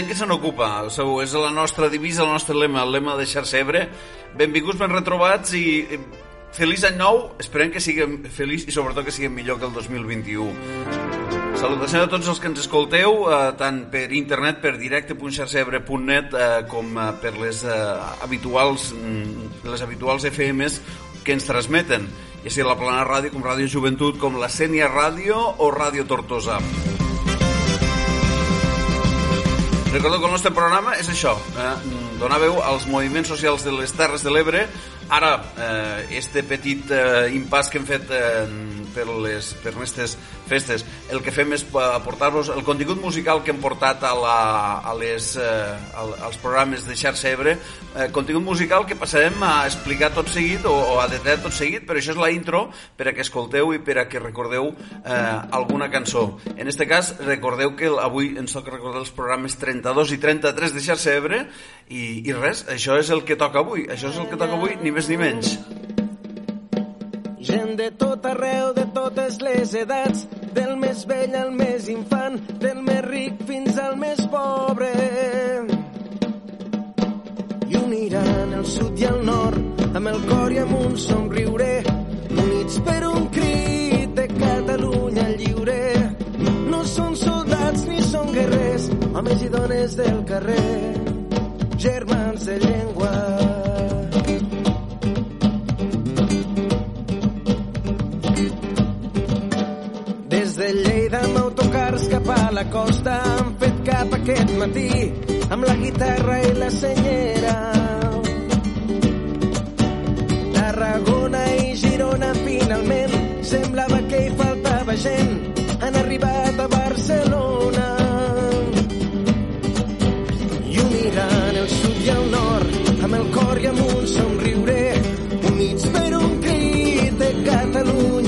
Gent que se n'ocupa. És la nostra divisa, el nostre lema, el lema de Xarxa Ebre. Benvinguts, ben retrobats i feliç any nou. Esperem que siguem feliç i sobretot que siguem millor que el 2021. Salutació a tots els que ens escolteu, eh, tant per internet, per directe.xarxebre.net, eh, com eh, per les eh, habituals mm, les habituals FMs que ens transmeten, ja sigui la Plana Ràdio, com Ràdio Joventut, com la Sènia Ràdio o Ràdio Tortosa. Recordo que el nostre programa és això, eh, donar veu als moviments socials de les Terres de l'Ebre. Ara, eh, este petit eh, impàs que hem fet eh, per les per aquestes festes, el que fem és aportar-vos el contingut musical que hem portat a, la, a les, eh, al, als programes de Xarxa Ebre, eh, contingut musical que passarem a explicar tot seguit o, o a detallar tot seguit, però això és la intro per a que escolteu i per a que recordeu eh, alguna cançó. En este cas, recordeu que avui ens toca recordar els programes 32 i 33 de Xarxa Ebre i, i res, això és el que toca avui, això és el que toca avui, ni més ni menys. Gent de tot arreu, de totes les edats, del més vell al més infant, del més ric fins al més pobre. I uniran el sud i el nord, amb el cor i amb un somriure, units per un crit de Catalunya lliure. No són soldats ni són guerrers, homes i dones del carrer, germans de llengua. Cap a la costa han fet cap aquest matí amb la guitarra i la senyera. Tarragona i Girona finalment semblava que hi faltava gent han arribat a Barcelona i uniran el sud i el nord amb el cor i amb un somriure units per un crit de Catalunya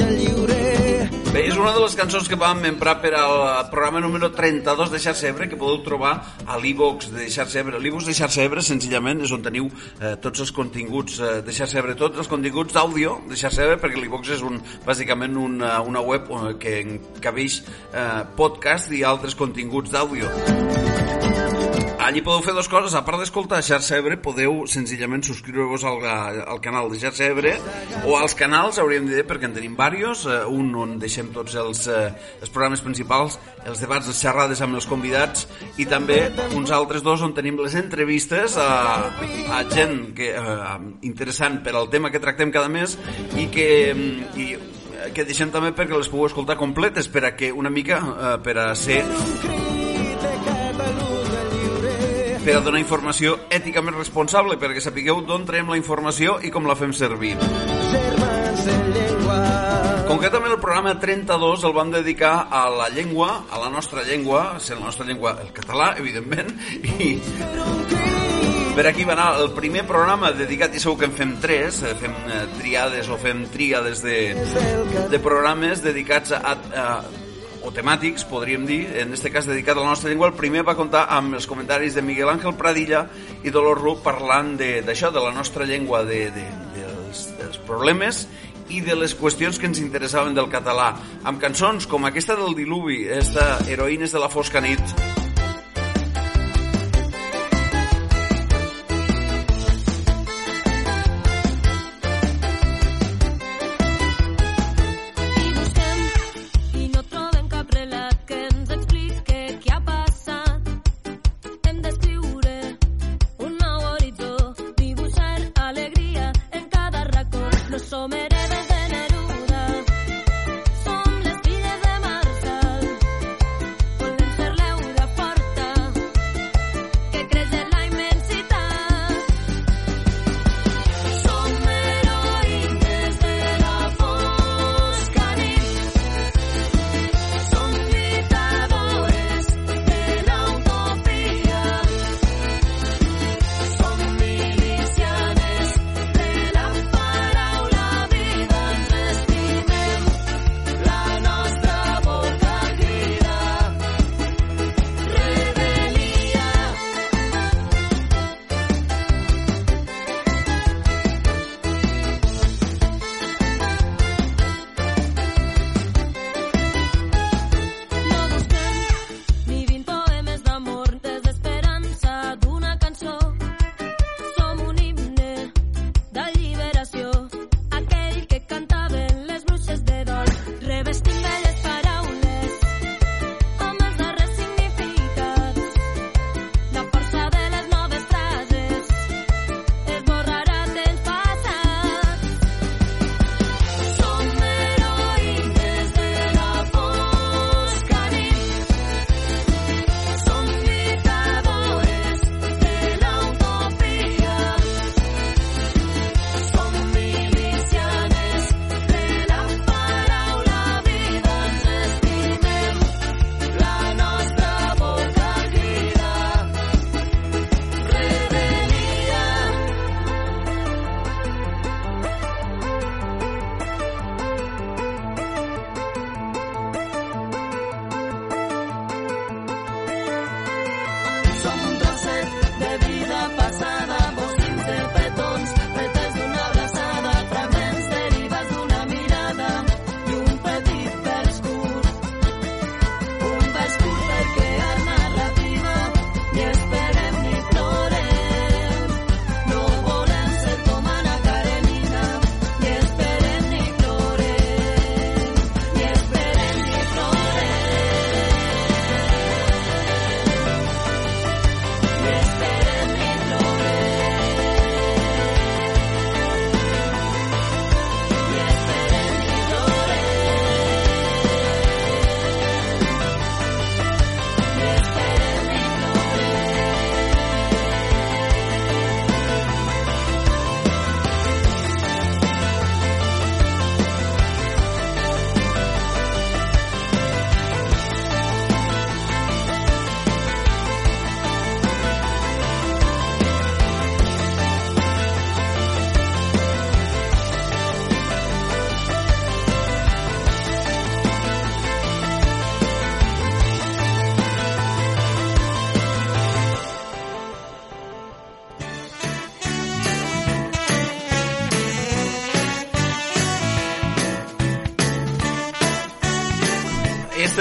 una de les cançons que vam emprar per al programa número 32 de Xarxa Ebre, que podeu trobar a l'e-box de Xarxa Ebre. L'e-box de Xarxa Ebre, senzillament, és on teniu eh, tots els continguts eh, de Xarxa Ebre, tots els continguts d'àudio de Xarxa Ebre, perquè l'e-box és un, bàsicament una, una web eh, que encabeix eh, podcast i altres continguts d'àudio. Allí podeu fer dues coses, a part d'escoltar Xarxa Ebre, podeu senzillament subscriure-vos al, al canal de Xarxa Ebre o als canals, hauríem de dir, perquè en tenim diversos, eh, un on deixem tots els, eh, els programes principals, els debats, les xerrades amb els convidats i també uns altres dos on tenim les entrevistes a, a gent que, eh, interessant per al tema que tractem cada mes i que, i, que deixem també perquè les pugueu escoltar completes per a que una mica per a ser per a donar informació èticament responsable, perquè sapigueu d'on traiem la informació i com la fem servir. Concretament el programa 32 el vam dedicar a la llengua, a la nostra llengua, ser la nostra llengua el català, evidentment, i per aquí va anar el primer programa dedicat, i segur que en fem tres, eh, fem eh, triades o fem tríades de, de programes dedicats a, a, o temàtics, podríem dir, en este cas dedicat a la nostra llengua. El primer va comptar amb els comentaris de Miguel Ángel Pradilla i Dolor Ruc parlant d'això, de, de la nostra llengua, de, de, dels, dels problemes i de les qüestions que ens interessaven del català, amb cançons com aquesta del Diluvi, esta Heroïnes de la fosca nit,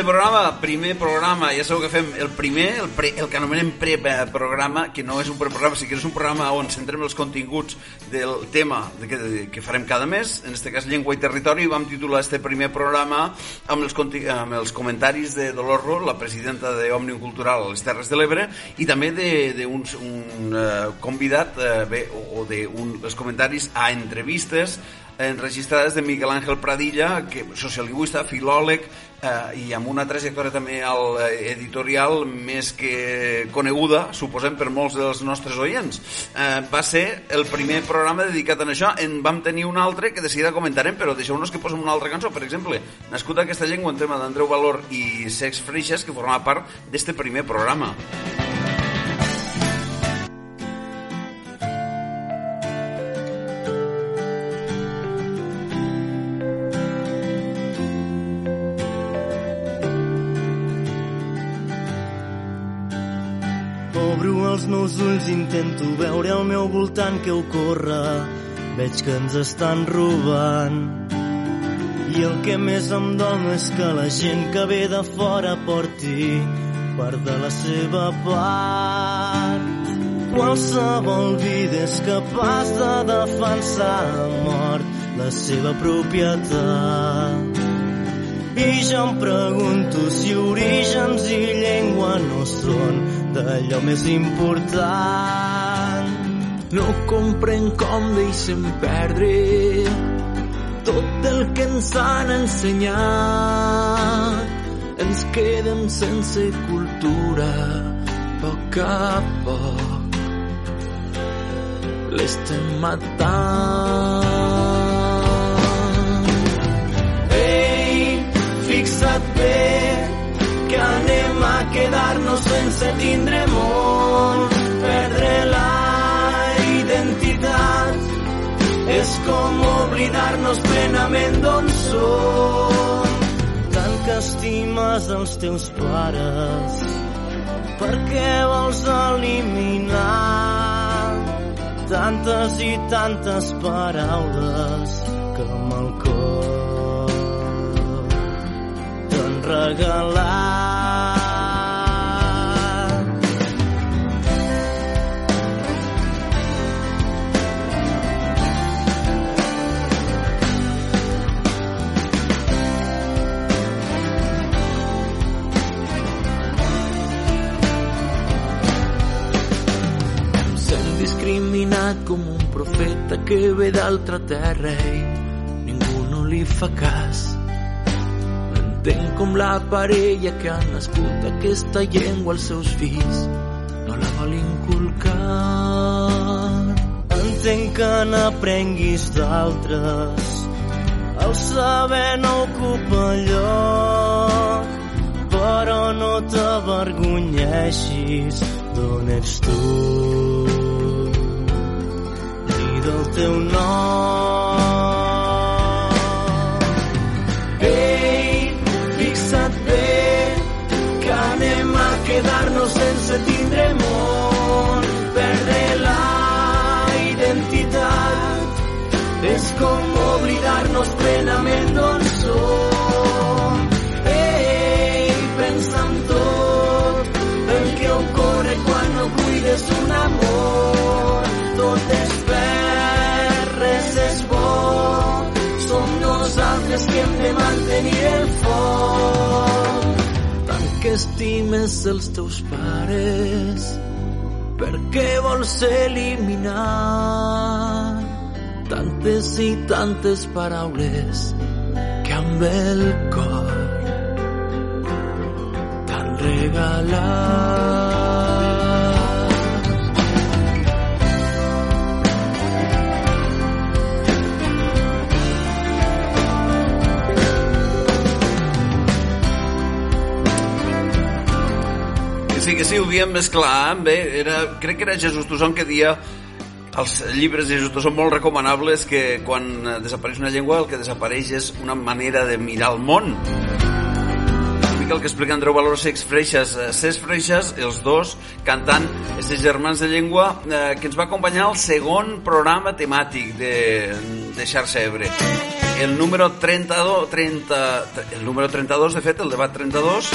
este programa, primer programa, ja sabeu que fem el primer, el, pre, el que anomenem pre-programa, que no és un pre-programa, sinó que és un programa on centrem els continguts del tema que, que farem cada mes, en este cas Llengua i Territori, vam titular este primer programa amb els, amb els comentaris de Dolors Ro, la presidenta d'Òmnium Cultural a les Terres de l'Ebre, i també d'un un uh, convidat, uh, bé, o, o de un, els comentaris a entrevistes enregistrades de Miguel Ángel Pradilla, que sociolingüista, filòleg, eh, i amb una trajectòria també al eh, editorial més que coneguda, suposem, per molts dels nostres oients. Eh, va ser el primer programa dedicat a això. En vam tenir un altre que de seguida comentarem, però deixeu-nos que posem una altra cançó. Per exemple, nascut aquesta llengua en tema d'Andreu Valor i Sex Freixas, que formava part d'este primer programa. els ulls intento veure al meu voltant què ocorre. Veig que ens estan robant. I el que més em dol no és que la gent que ve de fora porti part de la seva part. Qualsevol vida és capaç de defensar a mort la seva propietat. I jo em pregunto si orígens i llengua no són d'allò més important. No comprenc com deixem perdre tot el que ens han ensenyat. Ens quedem sense cultura, poc a poc. L'estem matant. Quedar-nos sense tindre món, perdre la identitat. És com oblidar-nos plenament d'on som. Tant que estimes els teus pares, per què vols eliminar tantes i tantes paraules que amb el cor t'han regalat. Discriminat com un profeta que ve d'altra terra i ningú no li fa cas. Entenc com la parella que ha nascut aquesta llengua als seus fills no la vol inculcar. Entenc que n'aprenguis d'altres. El saber no ocupa lloc, però no t'avergonyeixis d'on ets tu ni del teu nom. Ei, fixa't bé que anem a quedar-nos sense tindre món, de mantenir el foc. Tant que estimes els teus pares, per què vols eliminar tantes i tantes paraules que amb el cor t'han regalat? Que sí, ho més clar. Bé, era, crec que era Jesús Toussaint que dia els llibres de Jesús són molt recomanables que quan eh, desapareix una llengua el que desapareix és una manera de mirar el món. Una mica el que explica Andreu Valor Sex Freixas. Eh, Ses Freixas, els dos, cantant aquests germans de llengua eh, que ens va acompanyar al segon programa temàtic de, de Xarxa Ebre. el número 32, 30, el número 32, de fet, el debat 32,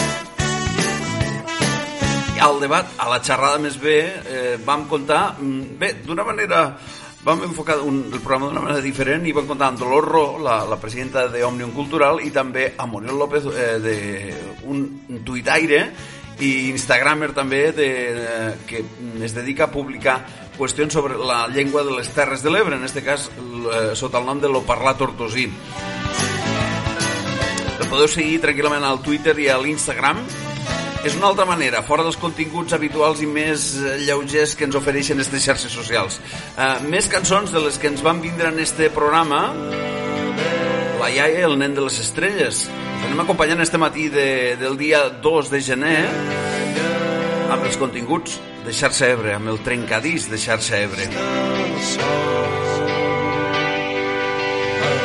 al debat, a la xerrada més bé, eh, vam contar, mm, bé, d'una manera vam enfocar un, el programa d'una manera diferent i vam comptar amb Dolors Ro, la, la presidenta d'Òmnium Cultural, i també amb Muriel López, eh, de, un, tuitaire i instagramer també de, de, que es dedica a publicar qüestions sobre la llengua de les Terres de l'Ebre, en aquest cas eh, sota el nom de lo parlar tortosí. El podeu seguir tranquil·lament al Twitter i a l'Instagram. És una altra manera, fora dels continguts habituals i més eh, lleugers que ens ofereixen aquestes xarxes socials. Uh, més cançons de les que ens van vindre en este programa la iaia i el nen de les estrelles. Ens anem acompanyant este matí de, del dia 2 de gener amb els continguts de xarxa Ebre, amb el trencadís de xarxa Ebre.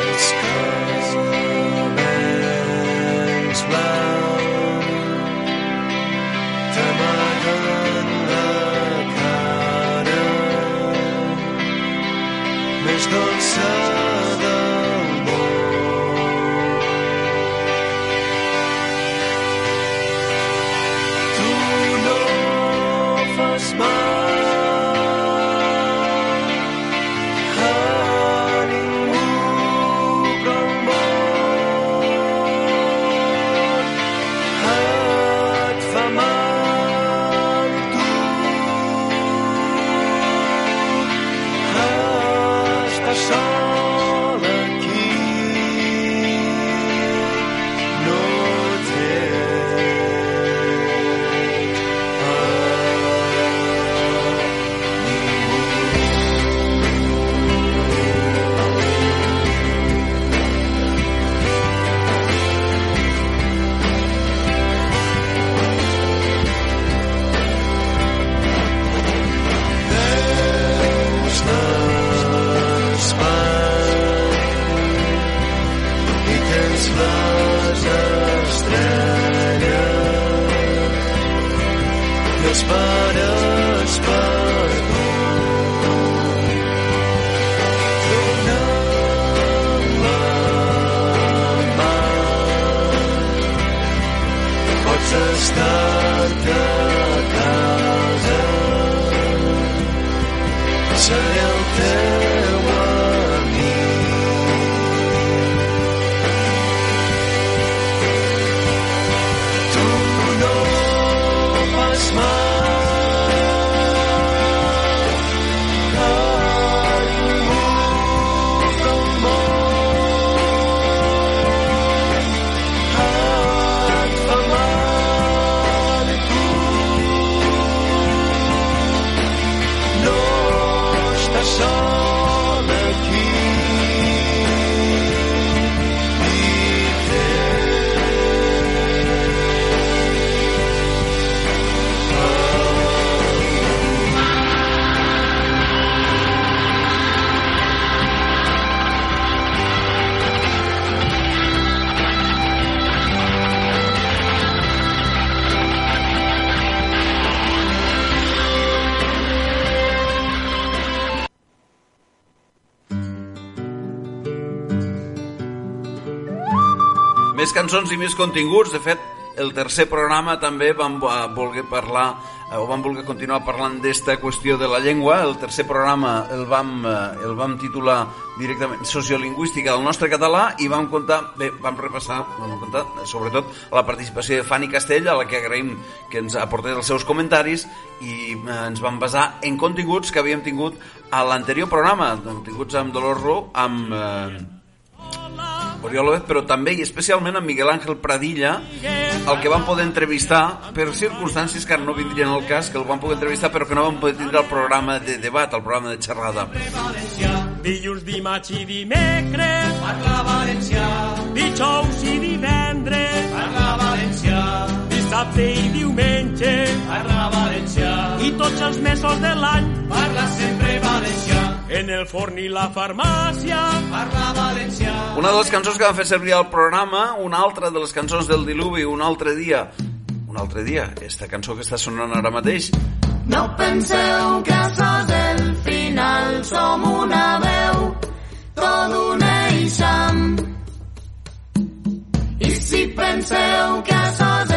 més cançons i més continguts. De fet, el tercer programa també vam eh, voler parlar eh, o vam voler continuar parlant d'esta qüestió de la llengua. El tercer programa el vam, eh, el vam titular directament Sociolingüística del nostre català i vam contar, bé, vam repassar, vam contar, sobretot la participació de Fanny Castell, a la que agraïm que ens aportés els seus comentaris i ens vam basar en continguts que havíem tingut a l'anterior programa, continguts amb Dolors Ro, amb... Eh, Oriol López, però també i especialment amb Miguel Ángel Pradilla, el que vam poder entrevistar per circumstàncies que ara no vindrien al cas, que el vam poder entrevistar però que no vam poder tindre el programa de debat, el programa de xerrada. Dilluns, dimarts i dimecres Parla valencià. Dijous i divendres Parla valencià. Dissabte i diumenge Parla valencià. I tots els mesos de l'any Parla sempre valencià en el forn i la farmàcia parla valencià. Una de les cançons que van fer servir al programa, una altra de les cançons del diluvi, un altre dia. Un altre dia, aquesta cançó que està sonant ara mateix. No penseu que sos el final, som una veu, tot un eixam. I si penseu que sos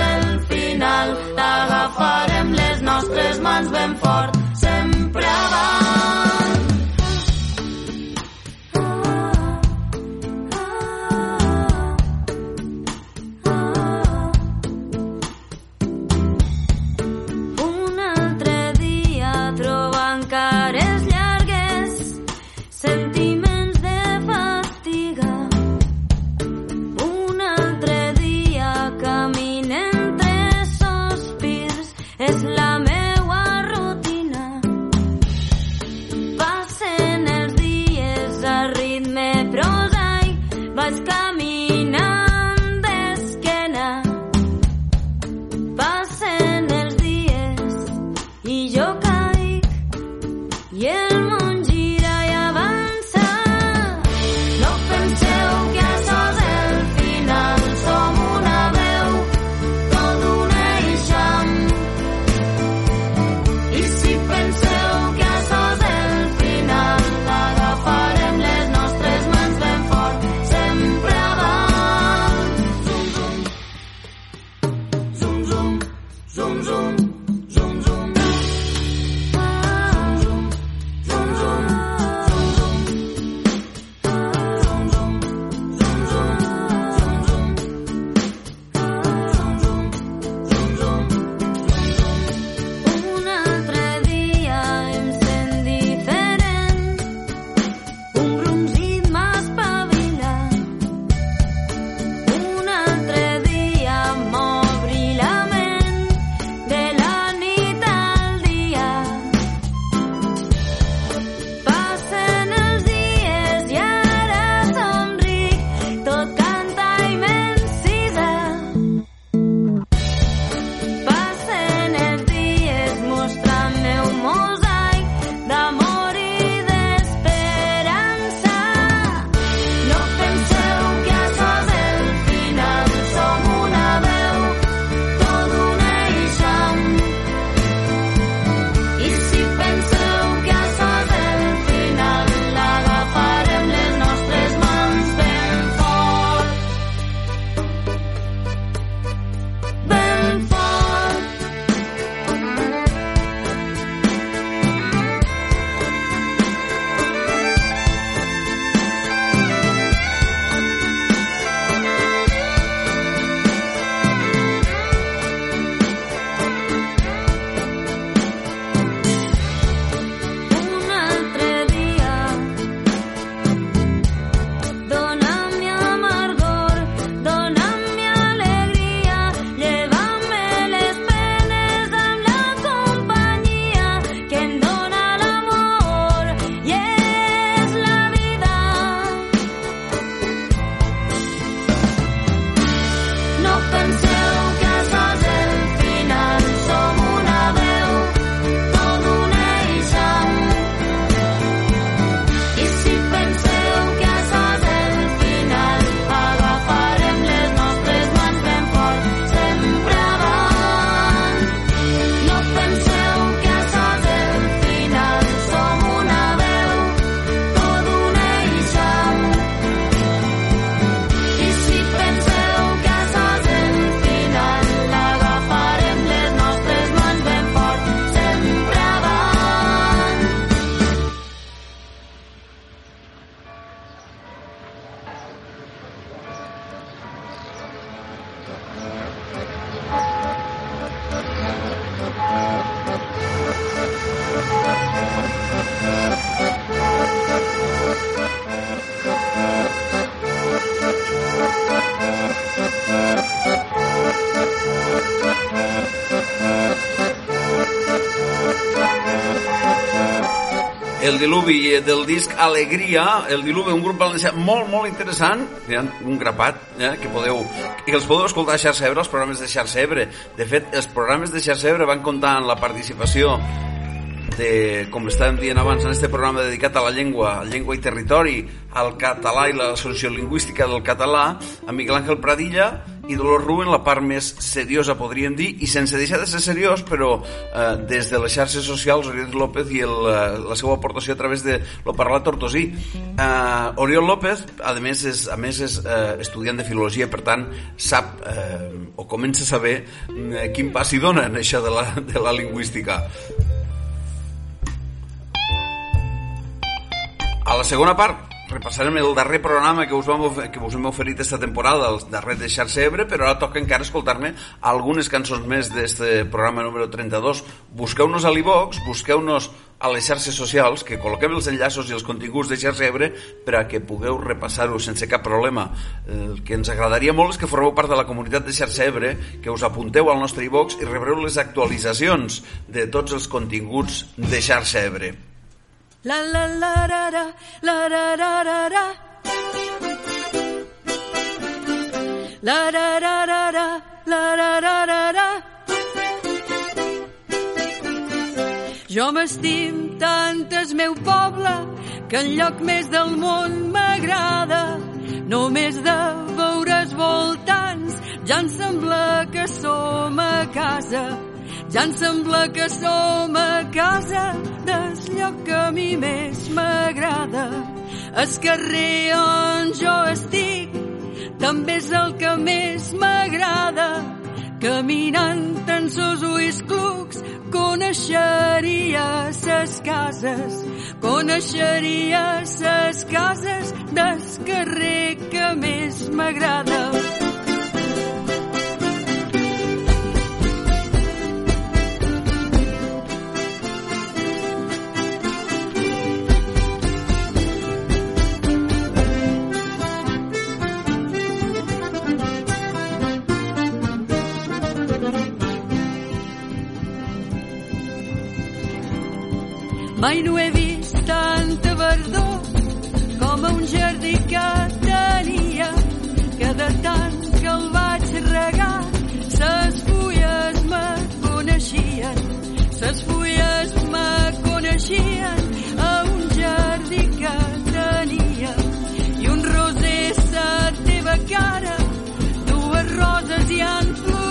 Thank you. El diluvi del disc Alegria, el diluvi, un grup valencià molt, molt interessant, hi ha un grapat, eh, que podeu, que els podeu escoltar a Xarxa Ebre, els programes de Xarxa Ebre. De fet, els programes de Xarxa Ebre van comptar amb la participació de, com estàvem dient abans, en este programa dedicat a la llengua, a llengua i territori, al català i la sociolingüística del català, a Miguel Ángel Pradilla i Dolors Rubén, la part més seriosa, podríem dir, i sense deixar de ser seriós, però eh, des de les xarxes socials, Oriol López i el, eh, la seva aportació a través de lo parlat tortosí. Eh, Oriol López, a més, és, a més és eh, estudiant de filologia, per tant, sap eh, o comença a saber eh, quin pas hi dona en això de la, de la lingüística. A la segona part repassarem el darrer programa que us, vam, que us hem oferit esta temporada, el darrer de Xarxa Ebre, però ara toca encara escoltar-me algunes cançons més d'este programa número 32. Busqueu-nos a l'iVox, busqueu-nos a les xarxes socials, que col·loquem els enllaços i els continguts de Xarxa Ebre per a que pugueu repassar-ho sense cap problema. El que ens agradaria molt és que formeu part de la comunitat de Xarxa Ebre, que us apunteu al nostre iVox i rebreu les actualitzacions de tots els continguts de Xarxa Ebre. La la la ra ra, la ra ra ra ra. La ra ra ra ra, la ra ra ra ra. Jo m'estim tant el meu poble que en lloc més del món m'agrada. Només de veure's voltants ja em sembla que som a casa. Ja em sembla que som a casa del lloc que a mi més m'agrada. El carrer on jo estic també és el que més m'agrada. Caminant en sos ulls clucs coneixeria ses cases, coneixeria ses cases del carrer que més m'agrada. Mai no he vist tanta verdor com a un jardí que tenia que de tant que el vaig regar ses fulles me coneixien ses fulles me coneixien a un jardí que tenia. I un roser sa teva cara dues roses hi han florit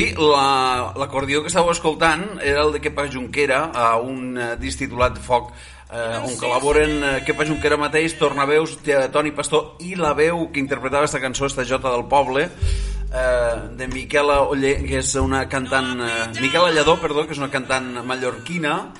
En fi, la- l'acordió que estàveu escoltant era el de Kepa Junquera, a un eh, disc titulat Foc, eh, on col·laboren eh, Kepa Junquera mateix, Tornaveus, Toni Pastor i la veu que interpretava aquesta cançó, esta Jota del Poble, eh, de Miquela Oller, que és una cantant... Eh, Miquela Lladó, perdó, que és una cantant mallorquina,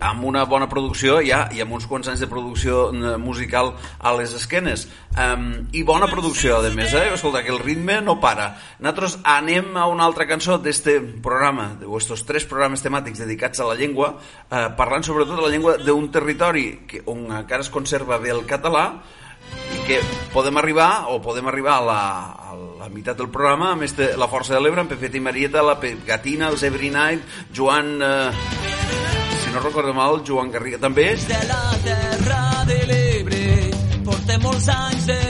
amb una bona producció ja i amb uns quants anys de producció eh, musical a les esquenes um, i bona producció a més eh? escolta que el ritme no para nosaltres anem a una altra cançó d'este programa d'estos tres programes temàtics dedicats a la llengua eh, parlant sobretot de la llengua d'un territori que, on encara es conserva bé el català i que podem arribar o podem arribar a la, a la meitat del programa amb este, la Força de l'Ebre, amb Pepet i Marieta, la Pegatina, el Every Night, Joan... Eh, no recordo mal, Joan Garriga també. de la terra de l'Ebre portem molts anys de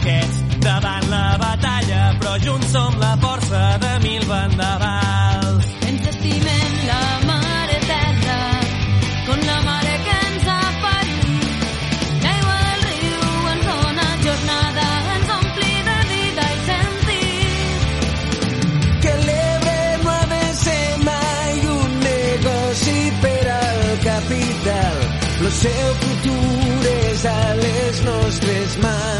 poquets davant la batalla, però junts som la força de mil vendavals. Ens estimem la mare terra, con la mare que ens ha parit. L'aigua del riu ens dona jornada, ens ompli de vida i sentit. Que l'Ebre no ha de ser mai un negoci per al capital. El seu futur és a les nostres mans.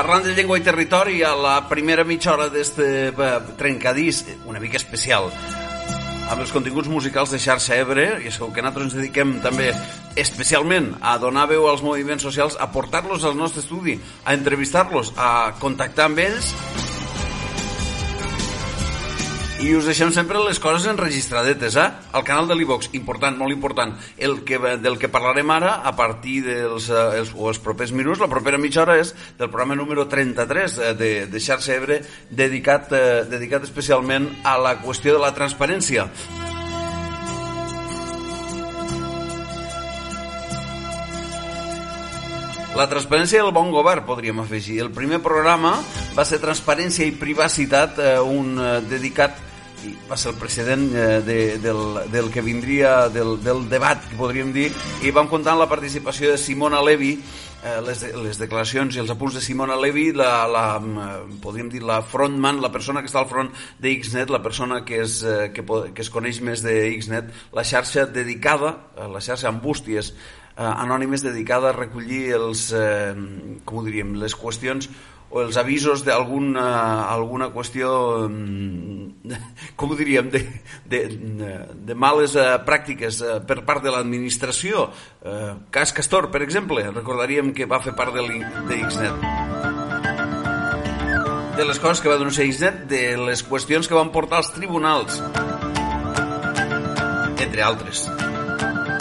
Parlant de llengua i territori, a la primera mitja hora d'este eh, trencadís, una mica especial, amb els continguts musicals de xarxa Ebre, i és que nosaltres ens dediquem també especialment a donar veu als moviments socials, a portar-los al nostre estudi, a entrevistar-los, a contactar amb ells, i us deixem sempre les coses enregistradetes, eh? Al canal de l'Ivox, important, molt important. El que, del que parlarem ara, a partir dels eh, els, o els propers minuts, la propera mitja hora és del programa número 33 eh, de, de Xarxa Ebre, dedicat, eh, dedicat especialment a la qüestió de la transparència. La transparència i el bon govern, podríem afegir. El primer programa va ser Transparència i Privacitat, eh, un eh, dedicat i va ser el precedent eh, de, del, del que vindria del, del debat, que podríem dir, i vam comptar amb la participació de Simona Levi, eh, les, de, les declaracions i els apunts de Simona Levi, la, la, eh, podríem dir la frontman, la persona que està al front de Xnet, la persona que es, eh, que, que es coneix més de Xnet, la xarxa dedicada, eh, la xarxa amb bústies eh, anònimes dedicada a recollir els, eh, com ho diríem, les qüestions o els avisos d'alguna alguna qüestió mm, com ho diríem de, de, de males eh, pràctiques eh, per part de l'administració. Eh, Cas Castor per exemple recordaríem que va fer part de, de Xnet de les coses que va denunciar Xnet de les qüestions que van portar als tribunals entre altres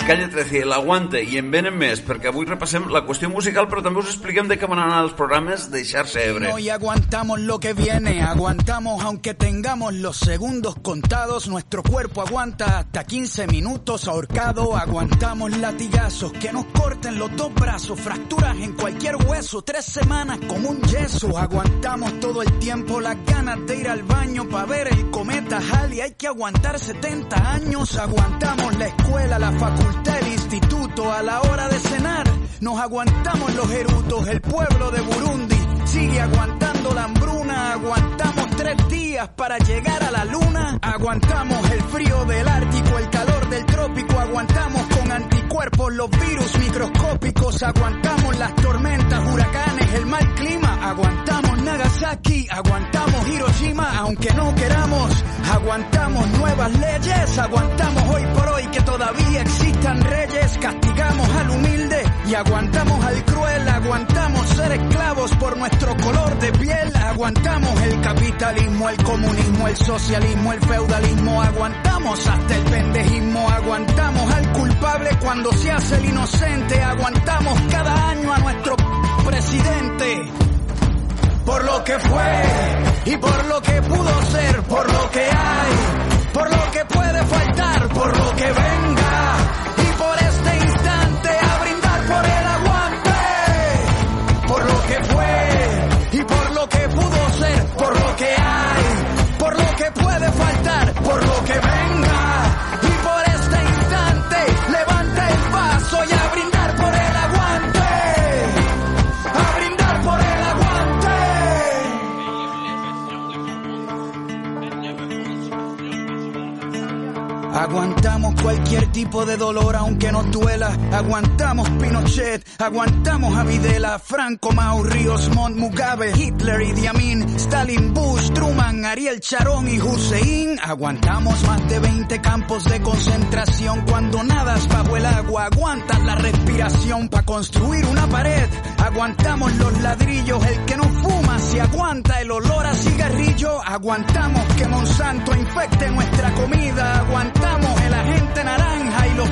Calle 13, l'Aguante i en venen més, perquè avui repassem la qüestió musical, però també us expliquem de què van anar els programes de Xarxa Ebre. No, aguantamos lo que viene, aguantamos aunque tengamos los segundos contados, nuestro cuerpo aguanta hasta 15 minutos ahorcado, aguantamos latigazos que nos corten los dos brazos, fracturas en cualquier hueso, tres semanas como un yeso, aguantamos todo el tiempo las ganas de ir al baño para ver el cometa Halley, hay que aguantar 70 años, aguantamos la escuela, la facultad, el instituto, a la hora de cenar, nos aguantamos los erutos, el pueblo de Burundi sigue aguantando la hambruna, aguantamos tres días para llegar a la luna, aguantamos el frío del Ártico, del trópico, aguantamos con anticuerpos los virus microscópicos, aguantamos las tormentas, huracanes, el mal clima, aguantamos Nagasaki, aguantamos Hiroshima, aunque no queramos, Aguantamos nuevas leyes, aguantamos hoy por hoy que todavía existan reyes, castigamos al humilde y aguantamos al cruel, aguantamos ser esclavos por nuestro color de piel, aguantamos el capitalismo, el comunismo, el socialismo, el feudalismo, aguantamos hasta el pendejismo, aguantamos al culpable cuando se hace el inocente, aguantamos cada año a nuestro presidente. Por lo que fue y por lo que pudo ser, por lo que hay, por lo que puede Aguantamos Pinochet, aguantamos a Videla, Franco, Mau, Ríos, Montt, Mugabe, Hitler, Idi Amin, Stalin, Bush, Truman, Ariel Sharon y Hussein. Aguantamos más de 20 campos de concentración cuando nadas bajo el agua. Aguantas la respiración para construir una pared. Aguantamos los ladrillos, el que no fuma si aguanta el olor a cigarrillo. Aguantamos que Monsanto infecte nuestra comida. Aguantamos el agente naranja y los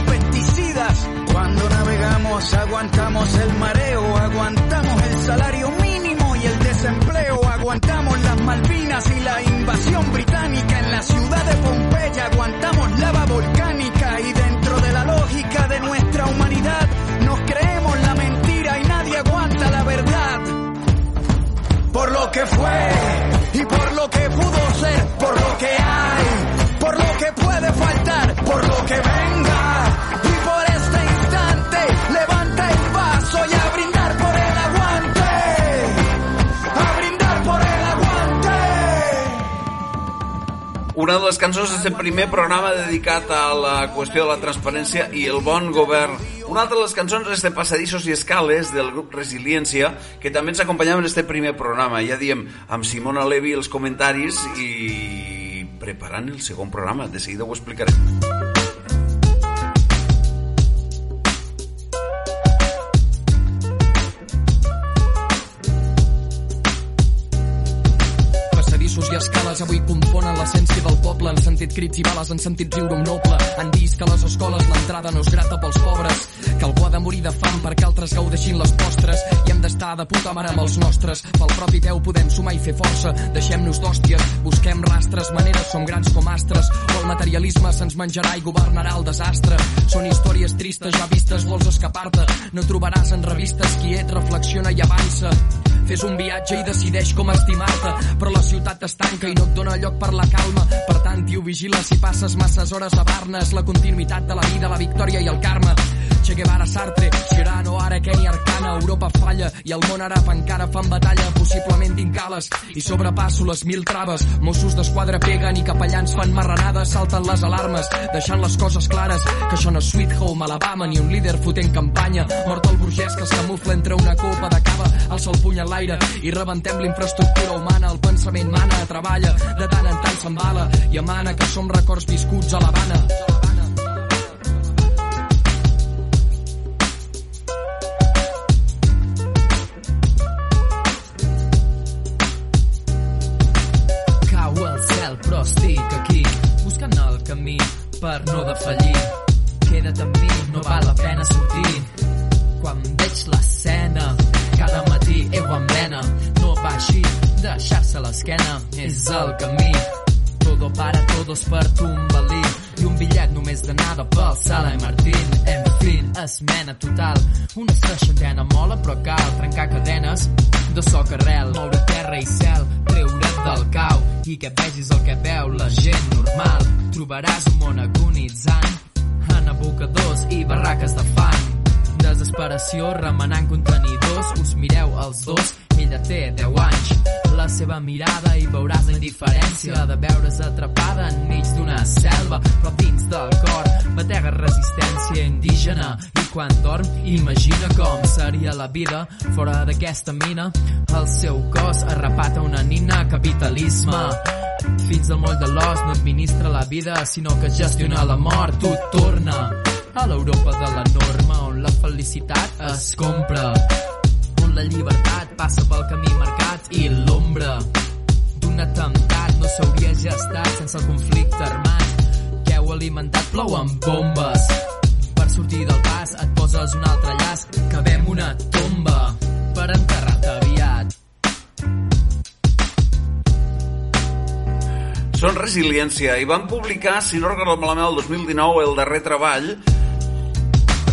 Cuando navegamos aguantamos el mareo, aguantamos el salario mínimo y el desempleo, aguantamos las Malvinas y la invasión británica en la ciudad de Pompeya, aguantamos lava volcánica y dentro de la lógica de nuestra humanidad nos creemos la mentira y nadie aguanta la verdad. Por lo que fue y por lo que pudo ser, por lo que hay, por lo que puede faltar, por lo que venga Una de les cançons d'aquest primer programa dedicat a la qüestió de la transparència i el bon govern. Una altra de les cançons és de Passadissos i Escales del grup Resiliència, que també ens acompanyava en aquest primer programa. Ja diem, amb Simona Levi els comentaris i preparant el segon programa. De seguida ho explicarem. Escales avui componen l'essència del poble. Han sentit crits i bales, han sentit riure un noble. Han vist que a les escoles l'entrada no és grata pels pobres, que algú ha de morir de fam perquè altres gaudeixin les postres i hem d'estar de puta mare amb els nostres. Pel propi peu podem sumar i fer força. Deixem-nos d'hòsties, busquem rastres, maneres, som grans com astres. O el materialisme se'ns menjarà i governarà el desastre. Són històries tristes ja vistes, vols escapar-te. No trobaràs en revistes qui et reflexiona i avança. Fes un viatge i decideix com estimar-te, però la ciutat t'estanca i no et dóna lloc per la calma. Per tant, tio, vigila si passes masses hores a Barnes, la continuïtat de la vida, la victòria i el karma. Che Guevara, Sartre, Girano, ara Kenny Arcana, Europa falla i el món àrab encara fan batalla, possiblement d'incales i sobrepasso les mil traves. Mossos d'esquadra peguen i capellans fan marranades, salten les alarmes, deixant les coses clares, que això no és Sweet Home Alabama ni un líder fotent campanya, mort el burgès que es camufla entre una copa de cava, el puny en l'aire i rebentem l'infraestructura humana, el pensament mana, treballa, de tant en tant s'embala i emana que som records viscuts a l'Havana. Per no defallir. Queda't amb mi, no val la pena sortir. Quan veig l'escena, cada matí heu amb vena. No va així, deixar-se l'esquena és el camí. Todo para todos per tombalí i un bitllet només d'anada pel Sala i Martín. En fin, esmena total. Una seixantena mola, però cal trencar cadenes de soc arrel, moure terra i cel, del cau i que vegis el que veu la gent normal. Trobaràs un món agonitzant en abocadors i barraques de fang. Desesperació remenant contenidors, us mireu els dos, ella té 10 anys. La seva mirada i veuràs la indiferència de veure's atrapada enmig d'una selva, però dins del cor batega resistència indígena i quan dorm imagina com seria la vida fora d'aquesta mina. El seu cos arrapat a una nina capitalisme Fins al moll de l'os no administra la vida, sinó que gestiona la mort. Tu torna a l'Europa de la norma, on la felicitat es compra, la llibertat passa pel camí marcat i l'ombra d'un atemptat. No s'hauria gestat sense el conflicte armat. Que heu alimentat? Amb bombes. Per sortir del pas et poses un altre llaç. Cabem una tomba per enterrar-te aviat. Són Resiliència. I van publicar, si no recordo malament, el 2019 el darrer treball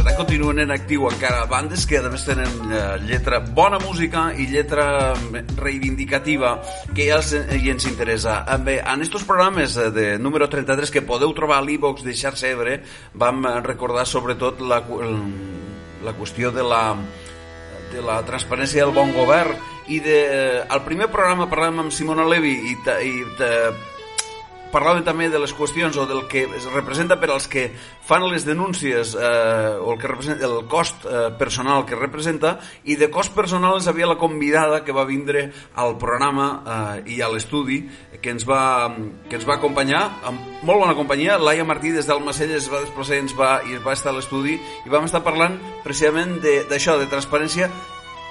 tant continuen en actiu encara bandes que a més tenen eh, lletra bona música i lletra reivindicativa que ja els, i ens interessa. Eh, bé, en estos programes eh, de número 33 que podeu trobar a l'e-box de Xarxa Ebre vam eh, recordar sobretot la, la qüestió de la de la transparència del bon govern i de, eh, al primer programa parlàvem amb Simona Levi i, ta, i ta, parlàvem també de les qüestions o del que es representa per als que fan les denúncies eh, o el, que representa, el cost eh, personal que representa i de cost personal ens havia la convidada que va vindre al programa eh, i a l'estudi que ens va, que ens va acompanyar amb molt bona companyia, Laia Martí des d'Almacelles es va desplaçar ens va, i es va estar a l'estudi i vam estar parlant precisament d'això, de, de transparència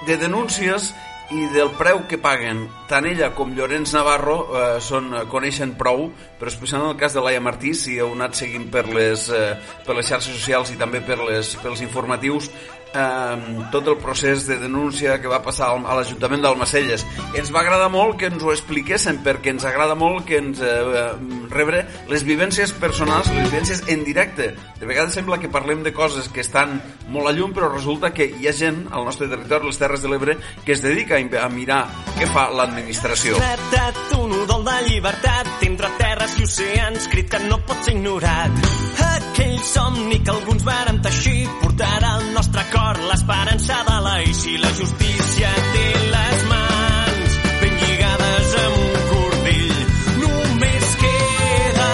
de denúncies i del preu que paguen tant ella com Llorenç Navarro eh, són, eh, coneixen prou però especialment en el cas de Laia Martí si heu anat seguint per les, eh, per les xarxes socials i també per les, pels informatius eh, tot el procés de denúncia que va passar a l'Ajuntament d'Almacelles. Ens va agradar molt que ens ho expliquessin perquè ens agrada molt que ens eh, rebre les vivències personals les vivències en directe. De vegades sembla que parlem de coses que estan molt a llum però resulta que hi ha gent al nostre territori, les Terres de l'Ebre que es dedica a mirar què fa l'administració. Retat, un udol de llibertat entre terres i oceans, crit que no pot ser ignorat. Aquell somni que alguns vàrem teixir portarà al nostre cor l'esperança de l'eix i la justícia té les mans ben lligades amb un cordill. Només queda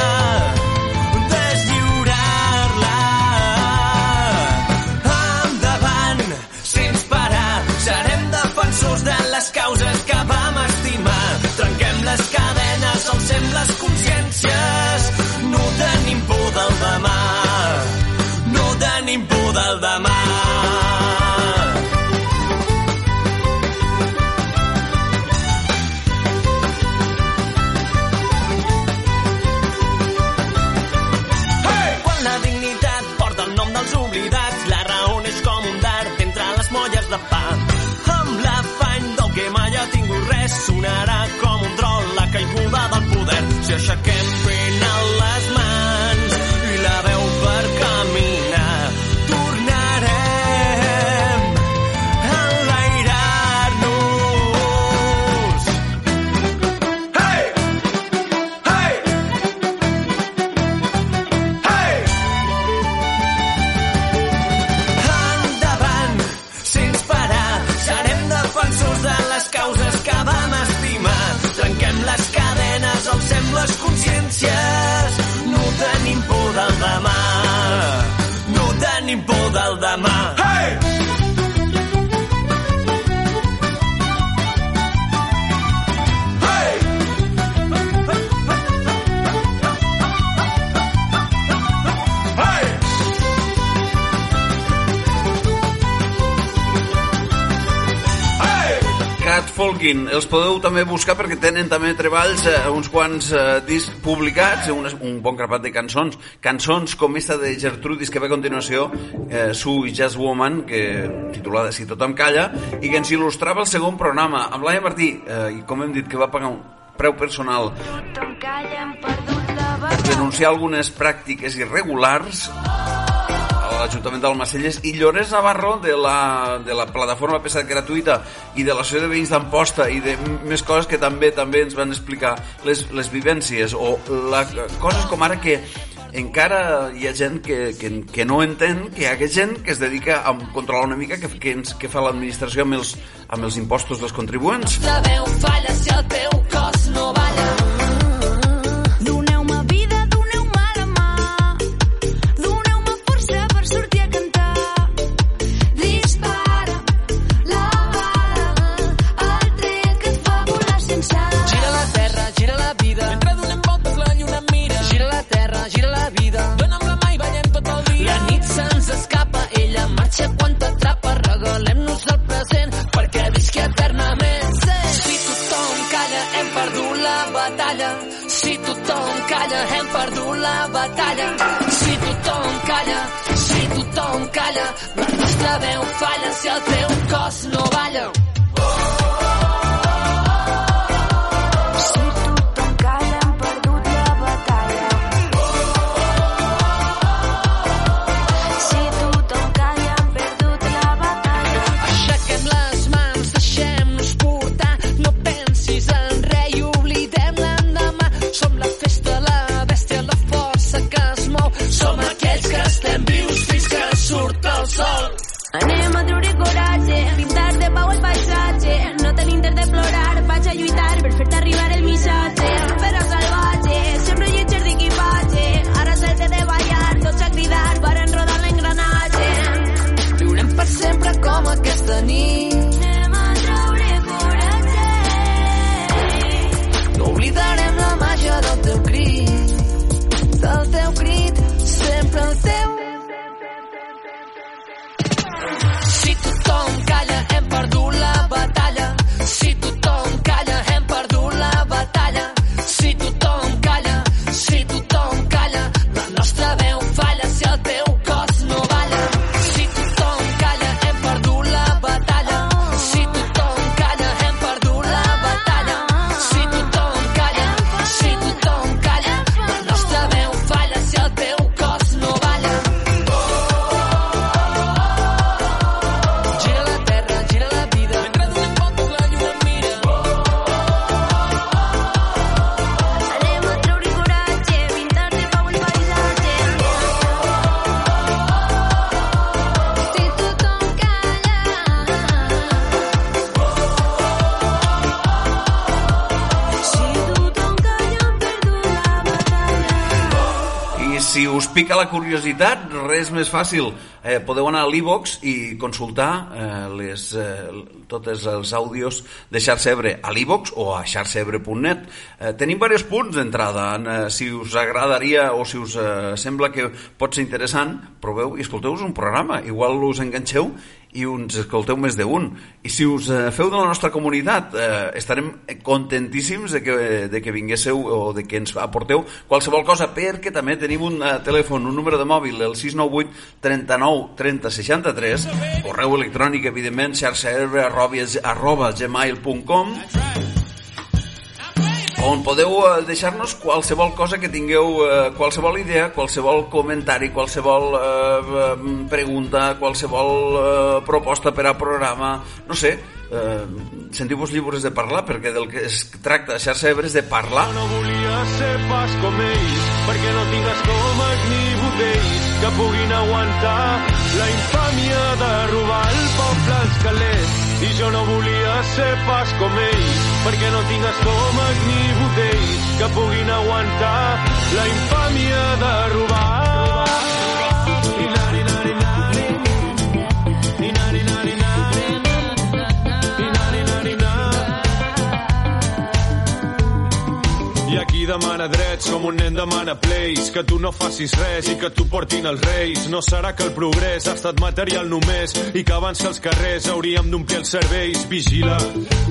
deslliurar-la. Endavant, sense parar, serem defensors de les causes que vam estimar. Trenquem les cadenes, alcem les consciències. No tenim por del demà. No tenim por del demà. Poder. Si Folkin, els podeu també buscar perquè tenen també treballs, eh, uns quants eh, discs publicats, un, un bon grapat de cançons, cançons com esta de Gertrudis que ve a continuació, eh, Sue Jazz Woman, que titulada Si tothom calla, i que ens il·lustrava el segon programa, amb Laia Martí, eh, i com hem dit que va pagar un preu personal per denunciar algunes pràctiques irregulars l'Ajuntament d'Almacelles i Llorenç Navarro de la, de la plataforma Pesat Gratuïta i de l'Associació de Veïns d'Amposta i de més coses que també també ens van explicar les, les vivències o la, coses com ara que encara hi ha gent que, que, que no entén que hi ha gent que es dedica a controlar una mica que, que, ens, que fa l'administració amb, els, amb els impostos dels contribuents. La veu falla si el teu cos no balla. sé quan t'atrapa, regalem-nos el present perquè visqui eternament. Sí. Si tothom calla, hem perdut la batalla. Si tothom calla, hem perdut la batalla. Si tothom calla, si tothom calla, la nostra veu falla si el teu cos no balla. Sol. Pica la curiositat, res més fàcil. Eh, podeu anar a l'e-box i consultar eh, les, eh, totes els àudios de Xarxa Ebre a l'e-box o a xarxaebre.net. Eh, tenim diversos punts d'entrada. Eh, si us agradaria o si us eh, sembla que pot ser interessant, proveu i escolteu-vos un programa. Igual us enganxeu i uns escolteu més d'un. I si us eh, feu de la nostra comunitat, eh, estarem contentíssims de que, de que vinguéssiu o de que ens aporteu qualsevol cosa, perquè també tenim un eh, telèfon, un número de mòbil, el 698 39 30 63, correu electrònic, evidentment, xarxaerbe arroba, arroba gmail.com on podeu eh, deixar-nos qualsevol cosa que tingueu, eh, qualsevol idea, qualsevol comentari, qualsevol eh, pregunta, qualsevol eh, proposta per a programa, no sé, eh, sentiu-vos lliures de parlar, perquè del que es tracta a xarxa Ebre és de parlar. No volia ser pas com ells, perquè no tinc estómac ni butells que puguin aguantar la infàmia de robar el poble als calés. I jo no volia ser pas com ells, perquè no tinc estómac ni butells que puguin aguantar la infàmia de robar. Demana drets com un nen demana plays, que tu no facis res i que tu portin els reis. No serà que el progrés ha estat material només i que abans els carrers hauríem d'omplir els serveis. Vigila,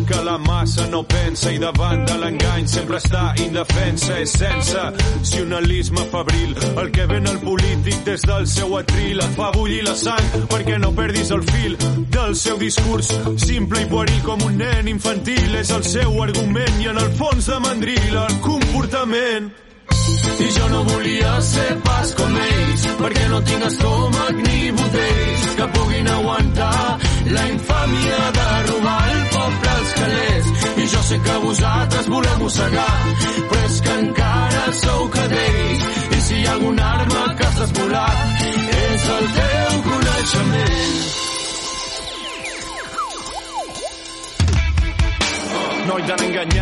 que la massa no pensa i davant de l'engany sempre està indefensa. És sense sionalisme febril el que ven el polític des del seu atril et fa bullir la sang perquè no perdis el fil del seu discurs simple i pueril com un nen infantil és el seu argument i en el fons de mandril el comportament i jo no volia ser pas com ells perquè no tinc estómac ni botells que puguin aguantar la infàmia de robar el poble als calés. I jo sé que vosaltres voleu mossegar però és que encara sou cadells i si hi ha alguna arma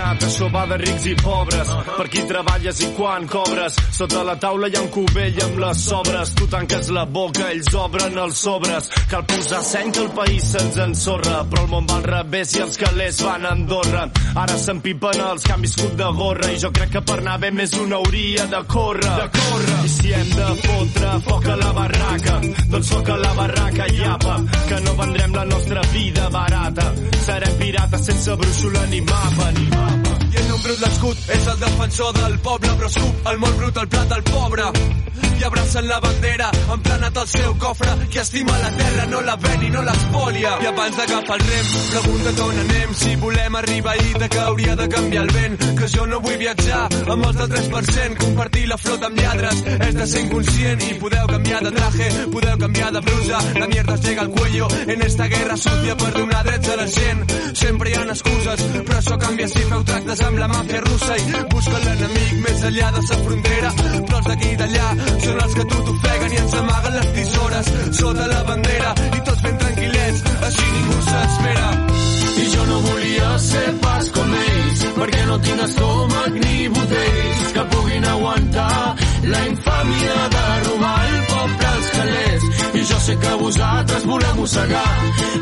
enganyat, això va de rics i pobres. Per qui treballes i quan cobres. Sota la taula hi ha un cubell amb les sobres. Tu tanques la boca, ells obren els sobres. Cal posar seny que el país se'ns ensorra. Però el món va al revés i els calés van a Andorra. Ara s'empipen els que han viscut de gorra. I jo crec que per anar bé més un hauria de córrer. De córrer. I si hem de fotre foc a la barraca, doncs foc a la barraca i apa, que no vendrem la nostra vida barata. Serem pirates sense brúixola ni mapa, ni mapa. Un brut l'escut, és el defensor del poble, però escup el molt brut, el plat del pobre. I abracen la bandera, emplenat al seu cofre, qui estima la terra no la ven i no l'espolia. I abans d'agafar el rem, pregunta't on anem, si volem arribar ahir de que hauria de canviar el vent, que jo no vull viatjar amb els del 3%, compartir la flota amb lladres, és de ser inconscient. I podeu canviar de traje, podeu canviar de blusa, la mierda es llega al cuello. En esta guerra sucia per donar drets a la gent. Sempre hi ha excuses, però això canvia si feu tractes amb la màfia russa i busca l'enemic més enllà de sa frontera, però els d'aquí i d'allà són els que tu t'ofeguen i ens amaguen les tisores sota la bandera i tots ben tranquil·lets, així ningú s'espera. I jo no volia ser pas com ells, perquè no tinc estómac ni botells que puguin aguantar la infàmia de robar el poble als calés. I jo sé que vosaltres voleu mossegar,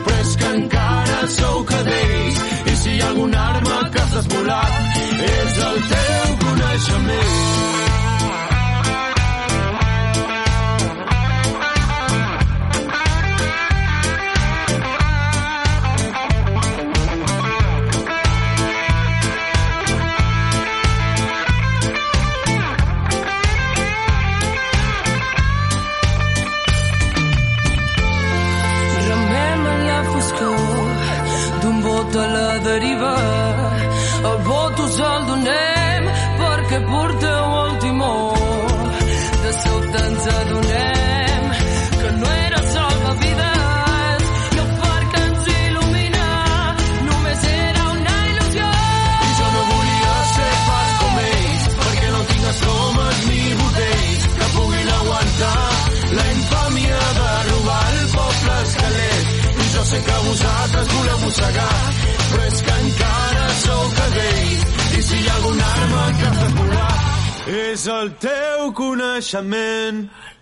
però és que encara sou cadells. Alguna arma que has desvolat, és el teu coneixement. לשמר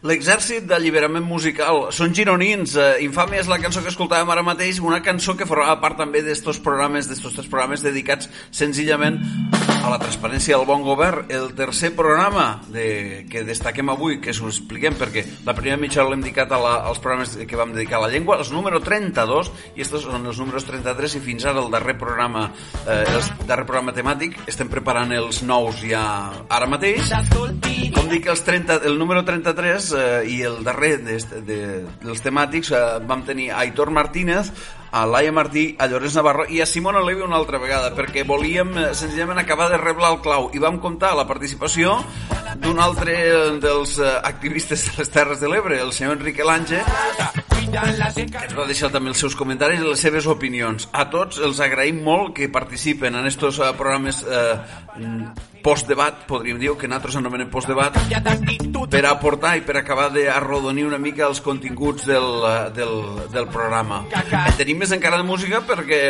L'exèrcit d'alliberament musical. Són gironins. Eh, Infàmia és la cançó que escoltàvem ara mateix, una cançó que formava part també d'estos programes, d'estos tres programes dedicats senzillament a la transparència del bon govern. El tercer programa de, que destaquem avui, que us expliquem, perquè la primera mitja l'hem dedicat a la, als programes que vam dedicar a la llengua, els número 32, i estos són els números 33, i fins ara el darrer programa, eh, el darrer programa temàtic, estem preparant els nous ja ara mateix. Com dic, els 30, el número 33 eh, i el darrer de, de, dels temàtics eh, vam tenir Aitor Martínez, a Laia Martí, a Llorenç Navarro i a Simona Levi una altra vegada, perquè volíem eh, senzillament acabar de reblar el clau i vam comptar la participació d'un altre eh, dels eh, activistes de les Terres de l'Ebre, el senyor Enrique Lange, ens va deixar també els seus comentaris i les seves opinions. A tots els agraïm molt que participen en eh, programes eh, postdebat, podríem dir, que nosaltres anomenem postdebat, per aportar i per acabar d'arrodonir una mica els continguts del, del, del programa. Tenim més encara de música perquè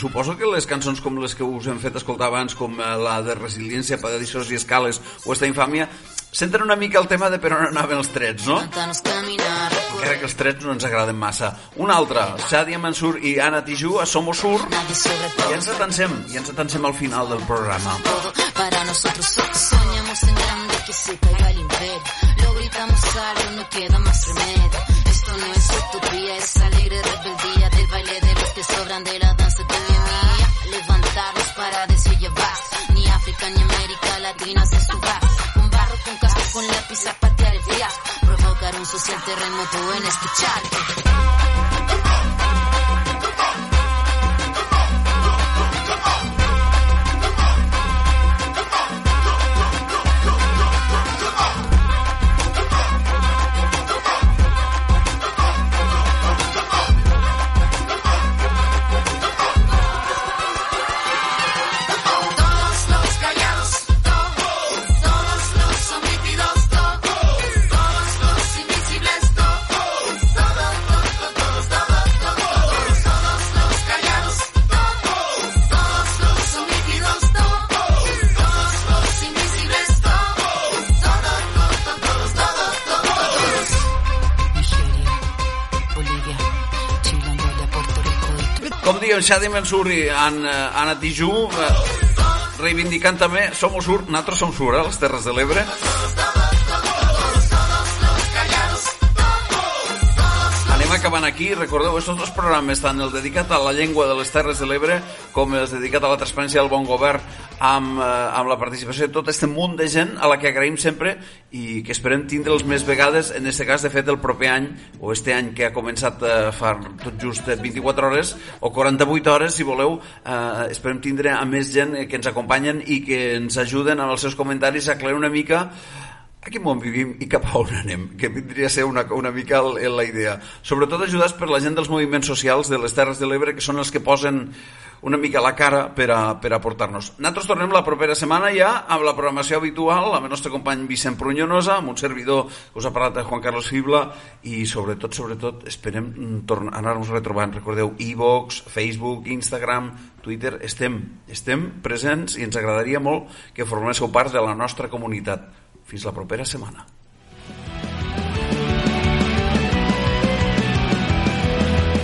suposo que les cançons com les que us hem fet escoltar abans, com eh, la de Resiliència, Padadissos i Escales o Esta Infàmia, centren una mica el tema de per on anaven els trets, no? Encara que els trets no ens agraden massa. Una altra, Sadia Mansur i Ana Tijoux a Somos Sur, i ens atansem, i ens atansem al final del programa. Para nosotros soñamos en grande que se caiga el imperio. Lo gritamos alto, no queda más remedio. Esto no es utopía, es alegre rebeldía del baile de los que sobran de la danza de mi mía. Levantarnos para decir ya basta. Ni África ni América Latina se suba. Con barro, con casco, con lápiz a patear el fiasco. Provocar un social terremoto en escucharte. Com diuen Xadi Mansur i An, eh, Tijoux, eh, reivindicant també Somos Sur, nosaltres som Sur, eh, les Terres de l'Ebre. Anem acabant aquí. Recordeu, estos dos programes, tant el dedicat a la llengua de les Terres de l'Ebre com el dedicat a la transparència del bon govern amb, eh, amb la participació de tot aquest munt de gent a la que agraïm sempre i que esperem tindre'ls més vegades, en aquest cas, de fet, el proper any, o este any que ha començat eh, fa tot just eh, 24 hores o 48 hores, si voleu, eh, esperem tindre a més gent eh, que ens acompanyen i que ens ajuden amb els seus comentaris a aclarir una mica a quin món vivim i cap a on anem, que vindria a ser una, una mica el, la idea. Sobretot ajudats per la gent dels moviments socials de les Terres de l'Ebre, que són els que posen una mica la cara per a, per a portar-nos. Nosaltres tornem la propera setmana ja amb la programació habitual, amb el nostre company Vicent Prunyonosa, amb un servidor que us ha parlat de Juan Carlos Fibla i sobretot, sobretot, esperem tornar, anar-nos retrobant. Recordeu, iVox, Facebook, Instagram, Twitter, estem, estem presents i ens agradaria molt que forméssiu part de la nostra comunitat. Fins la propera setmana.